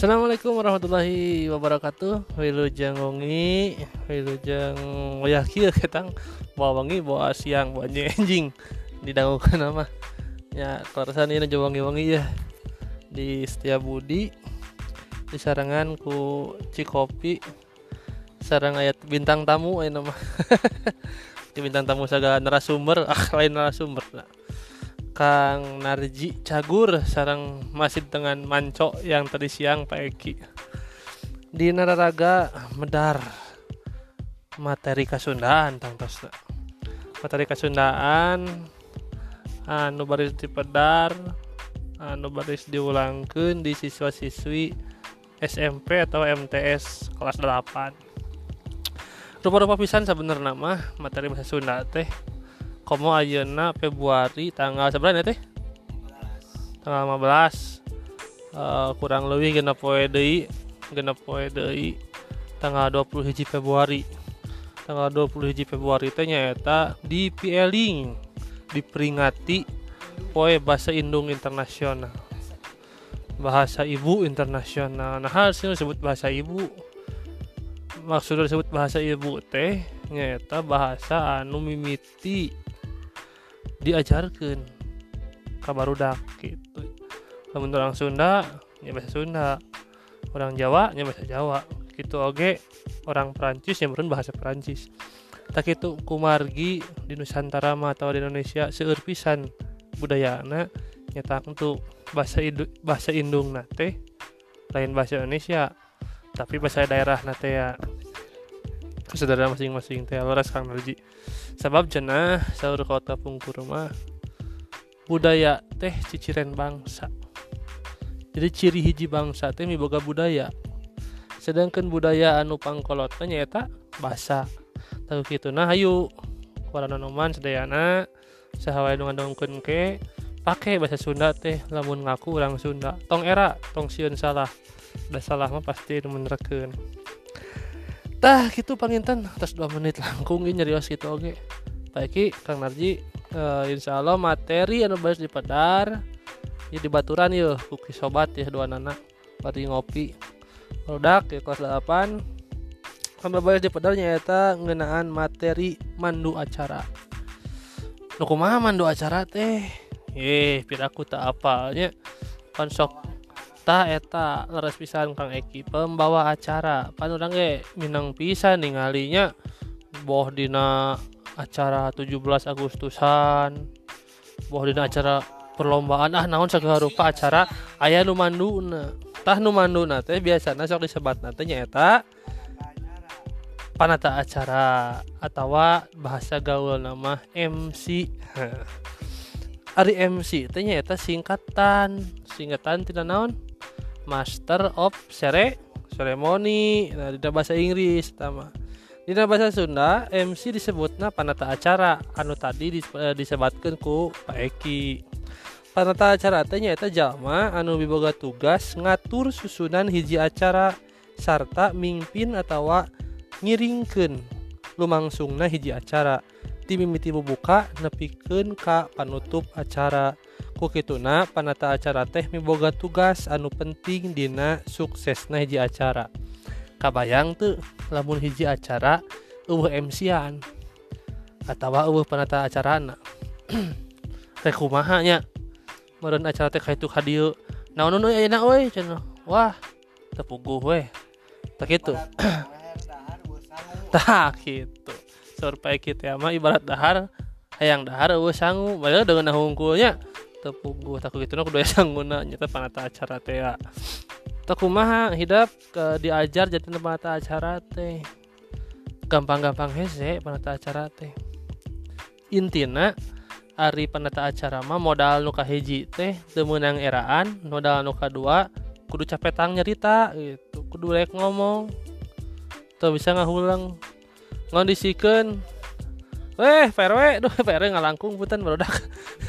Assalamualaikum warahmatullahi wabarakatuh. Wilujeng wengi Wilujeng wayaki ketang. Bawa wengi bawa siang bawa anjing didangukan nama. Ya kelasan ini aja wangi-wangi ya di Budi di sarangan ku Cikopi sarang ayat bintang tamu ayo nama. Di bintang tamu segala narasumber ah lain narasumber nah. Kang Narji Cagur sarang masih dengan Manco yang tadi siang Pak Eki. Di Nararaga Medar. Materi Kasundaan tang tos materi Kasundaan anu baris di pedar anu baris diulangkan di siswa-siswi SMP atau MTS kelas 8 rupa-rupa pisan sebenarnya mah materi bahasa Sunda teh komo ayeuna Februari tanggal seberapa ya teh? Tanggal 15 uh, eh, kurang lebih genap poe deui genap poe deui tanggal 20 hiji Februari. Tanggal 20 hiji Februari teh nyaeta di Pieling diperingati poe bahasa Indung internasional. Bahasa ibu internasional. Nah hal sih disebut bahasa ibu maksudnya disebut bahasa ibu teh nyata bahasa anu mimiti diajarkan. Kabar udah gitu. Namun orang Sunda ya bahasa Sunda. Orang Jawa ya bahasa Jawa. Gitu oke. Orang Perancis yang berun bahasa Perancis. Tak itu kumargi di Nusantara atau di Indonesia seueur pisan budayana. Nyata untuk bahasa idu, bahasa indung nate lain bahasa Indonesia. Tapi bahasa daerah nate ya kesadaran masing-masing teh. Loras kang Narji. Sebab jenah sahur kota pungkur rumah budaya teh ciciren bangsa. Jadi ciri hiji bangsa teh miboga budaya. Sedangkan budaya anu pangkolotnya nyata bahasa tahu gitu nah ayo warna noman sedayana sahawai dongkeun ke pakai bahasa Sunda teh lamun ngaku orang Sunda. Tong era tong siun salah. Udah salah mah pasti menerken tah gitu panginten atas dua menit langkung ini nyarios gitu oke. Okay. Pak Kang Narji uh, insya Allah materi anu bahas di Padar ya di Baturan yuk. Kuki sobat ya dua anak bari ngopi. Produk ya kelas 8 sampai bahas di Padar nyata ngenaan materi mandu acara. Nu kumaha mandu acara teh? Eh piraku tak apalnya konsok eta eta leres pisan Kang Eki. Pembawa acara. Pan urang ge minang pisan ninggalinya boh dina acara 17 Agustusan. Boh dina acara perlombaan. Ah naon segala rupa acara? Ayah nu manduna tah nu manduna teh biasana sok disebat nanti nyata panata acara atau bahasa gaul nama MC Ari MC teh nyata singkatan. Singkatan tidak naon Master of Cere Ceremony. Nah dina bahasa Inggris tama Dina bahasa Sunda MC disebutna panata acara. Anu tadi dis, eh, disebatkan ku Pak Eki. Panata acara teh nyaeta jalma anu biboga tugas ngatur susunan hiji acara sarta mimpin atau ngiringkeun lumangsungna hiji acara. Timimiti bubuka nepikeun ka panutup acara. Kituna panata acara teh miboga tugas anu penting Dina suksesna hiji acara. Kabayang tuh lamun hiji acara uh MCan atau uh panata acara anak teh kumahanya meren acara teh itu hadir naon nu enak we cenah wah tepuguh we tak itu tak gitu survei kita mah ibarat dahar hayang dahar eueuh sangu. Padahal dengan hungkulnya tepung gue takut gitu. Aku doya guna nyata panata acara teh ya. Tak kumaha hidup ke diajar jadi panata acara teh. Gampang-gampang hese panata acara teh. Intina Ari panata acara mah modal nuka hiji teh temenang eraan modal nuka dua kudu capetang nyerita gitu. Kudu lek ngomong. Tuh bisa ngahulang. Ngondisikan Eh, PRW, duh PRW ngalangkung putan barudak.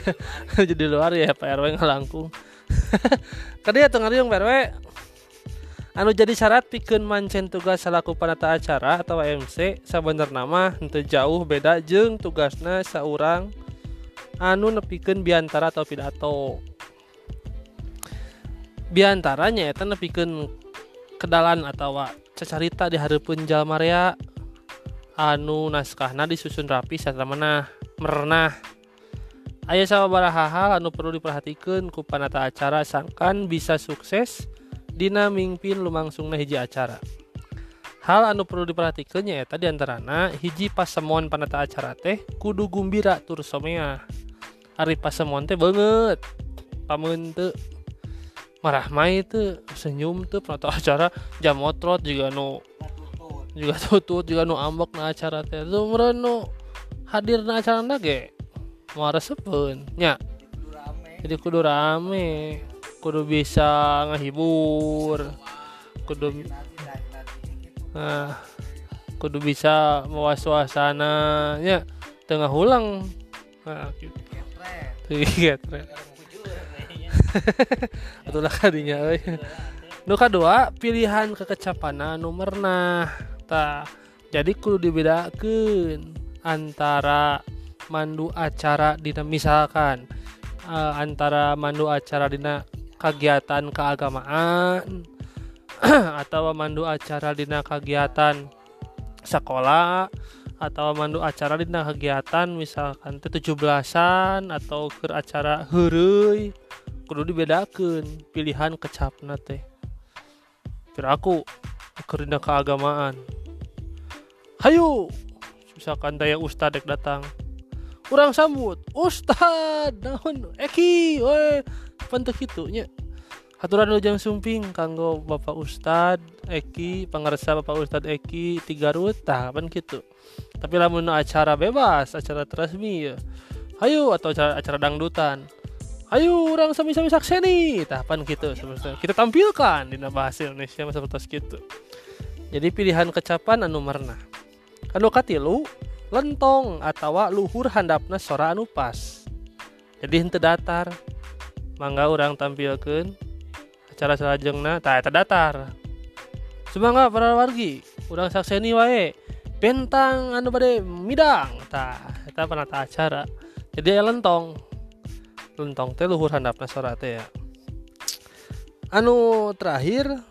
Jadi luar ya PRW ngalangkung. Kadi ya tengah yang PRW. Anu jadi syarat pikeun mancen tugas selaku panata acara atau MC sabener nama henteu jauh beda jeng tugasna seorang anu nepikeun biantara atau pidato. biantaranya eta nepikeun kedalan atau cecarita di hareupeun jalma rea anu naskahna disusun rapi setelah menah merenah. Ayah sama hal anu perlu diperhatikan ku panata acara sangkan bisa sukses dina mingpin lumangsungna hiji acara. Hal anu perlu diperhatikannya ya tadi antarana hiji pasemon panata acara teh kudu gumbira tur somea. Hari pasemon teh banget pamun marah mai itu senyum tuh penata acara jam motrot juga nu juga tutut juga nu ambek na acara teh. Tuh merenu hadir na acara nage mau resepun nya. Jadi kudu rame. Kudu bisa ngehibur. Kudu nah kudu bisa mawa suasana. Nya tengah ulang nah gitu. Itulah kadinya nu kedua pilihan kekecapana nomor nah jadi kudu dibedakan antara mandu acara dina misalkan uh, antara mandu acara dina kegiatan keagamaan atau mandu acara dina kegiatan sekolah atau mandu acara dina kegiatan misalkan tujuh belasan atau ke acara hurui kudu dibedakan pilihan kecapna teh. Aku kerina keagamaan. Hayu misalkan daya ustadz datang. Kurang sambut Ustad naon? Eki we pentuk itu nya. Aturan ujang sumping kanggo Bapak Ustad Eki pangarsa Bapak Ustad Eki tiga ruta kan gitu tapi lamun acara bebas acara resmi ya. Ayo atau acara, acara dangdutan. Ayo orang sami-sami sakseni tahapan gitu sebenarnya kita tampilkan di bahasa Indonesia seperti itu jadi pilihan kecapan anu merna anu katilu lentong atau luhur handapna sora anu pas. Jadi hente datar. Mangga orang tampilkan acara salajengna tak eta datar. Semangat para wargi orang sakseni wae bentang anu bade midang tak eta penata acara. Jadi ya lentong. Lentong teh luhur handapna sora teh ya. Anu terakhir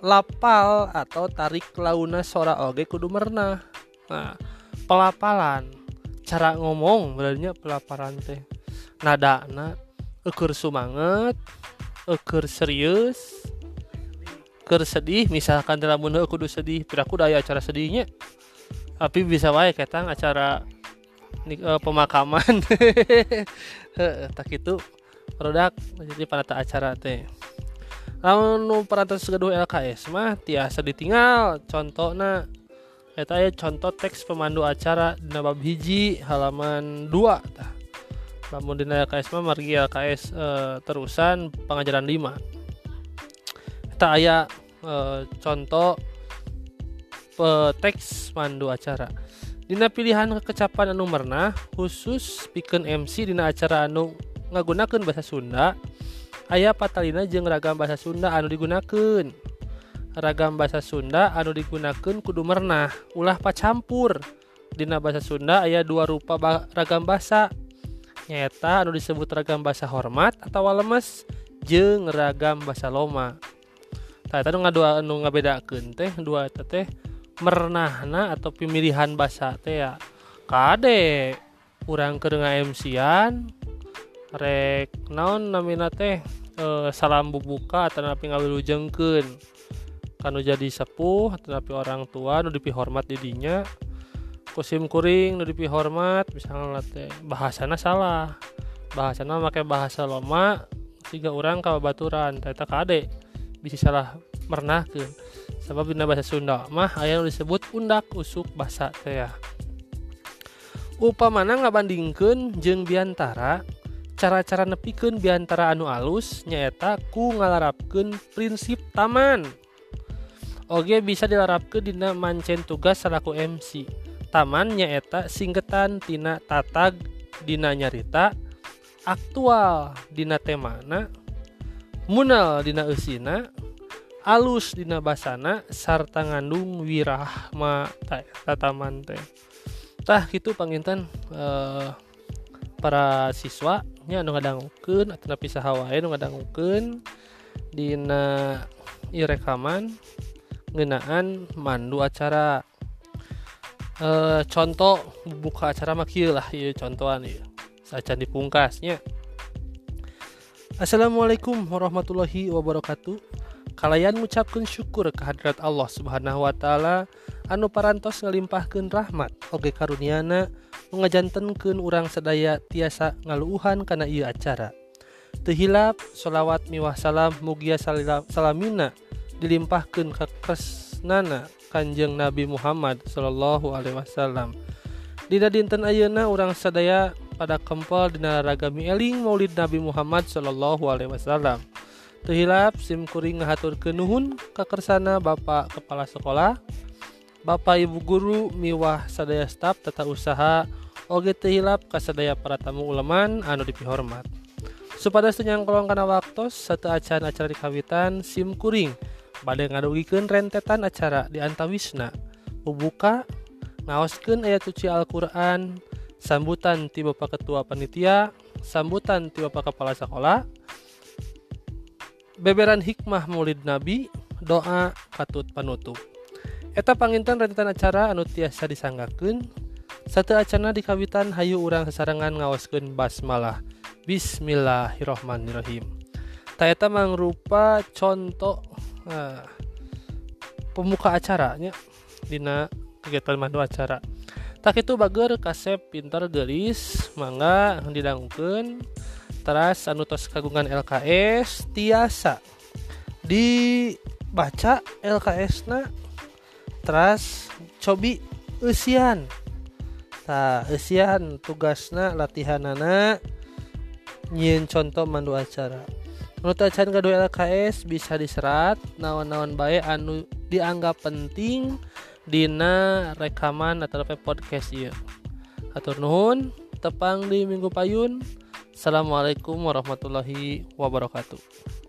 lapal atau tarik launa sora oge kudu merna nah pelapalan. Cara ngomong berarti pelaparan teh nada na ukur sumanget ukur serius ukur sedih misalkan dalam bunda kudu sedih aku daya acara sedihnya. Tapi bisa wae ketang acara uh, pemakaman. Tak itu produk jadi panata acara teh lalu perantara segaduh LKS mah tiasa ditinggal contoh na Eta ya contoh teks pemandu acara dina bab hiji halaman 2 tah. Lamun dina LKS mah margi LKS e, terusan pengajaran 5. Eta aya e, contoh pe, teks mandu acara. Dina pilihan kecapan anu merna khusus pikeun MC dina acara anu ngagunakeun bahasa Sunda ayah patalina jeung ragam bahasa Sunda anu digunakan ragam bahasa Sunda anu digunakan kudu mernah ulah pacampur. Dina bahasa Sunda ayah dua rupa ba ragam bahasa. Nyata anu disebut ragam bahasa hormat atau lemes jeng ragam bahasa loma. Tadi nu ngadua anu ngabedakeun teh dua eta teh mernahna atau pemilihan bahasa teh ya. Kade urang keur MC-an rek naon namina teh? E, salam bubuka atau napi ngawilujengkeun kanu jadi sepuh tetapi orang tua nu dipi hormat didinya. Kusim kuring nu dipi hormat misalnya teh bahasana salah. Bahasana pakai bahasa loma tiga orang kalau baturan ternyata kade. Bisa salah pernah ke sebab dina bahasa Sunda mah ayah disebut undak usuk bahasa teh ya. Upamana ngabandingkeun jeung biantara cara-cara nepikeun biantara anu alus nyaeta ku ngalarapkeun prinsip taman. Oge bisa dilarapkan dina mancen tugas selaku MC tamannya eta singgetan tina tatag dina nyarita aktual dina temana munal dina usina alus dina basana sarta ngandung wirahma taman teh. Tah gitu panginten uh, para siswa nya anu ngadangukeun atau pisah hawae anu ngadangukeun dina i rekaman ngenaan mandu acara. E, contoh buka acara makil lah ya contohan ya saja dipungkasnya Assalamualaikum warahmatullahi wabarakatuh. Kalian mengucapkan syukur kehadirat Allah subhanahu wa ta'ala anu parantos ngelimpahkan rahmat. Oge karuniana mengajantenkeun urang sedaya tiasa ngaluuhan karena ia acara. Tehilap sholawat miwah salam mugia salamina dilimpahkan ke kresnana Kanjeng Nabi Muhammad Shallallahu Alaihi Wasallam. Dina dinten Ayeuna urang sadaya pada kempel dinaragami eling Maulid Nabi Muhammad Shallallahu Alaihi Wasallam. Tehilap ngahaturkeun ngahatur kenuhun kekersana Bapak kepala sekolah. Bapak Ibu guru miwah sadaya staf tata usaha oge tehilap kasadaya para tamu uleman anu dipihormat. Supados tenyangkolong kana waktu satu acan acara di kawitan simkuring badai ngadugikeun rentetan acara di antawisna. Bubuka ngaoskeun ayat suci Al-Qur'an. Sambutan ti Bapak Ketua Panitia. Sambutan ti Bapak Kepala Sekolah beberan hikmah Maulid Nabi doa katut panutup. Eta panginten rentetan acara anu tiasa disanggakeun satu acana di kawitan hayu urang sesarangan ngawaskeun basmalah. Bismillahirrohmanirrohim. Taeta mangrupa contoh uh, pemuka acaranya dina kegiatan mandu acara tak itu bager kasep pintar gelis mangga didangkeun teras anu tos kagungan LKS tiasa dibaca LKS na teras cobi usian ta usian tugasna latihanana. Nyin contoh mandu acara. Menurut acan kedua LKS bisa diserat. Nawan-nawan baik anu dianggap penting Dina rekaman atau podcast ya atur nuhun tepang di minggu payun. Assalamualaikum warahmatullahi wabarakatuh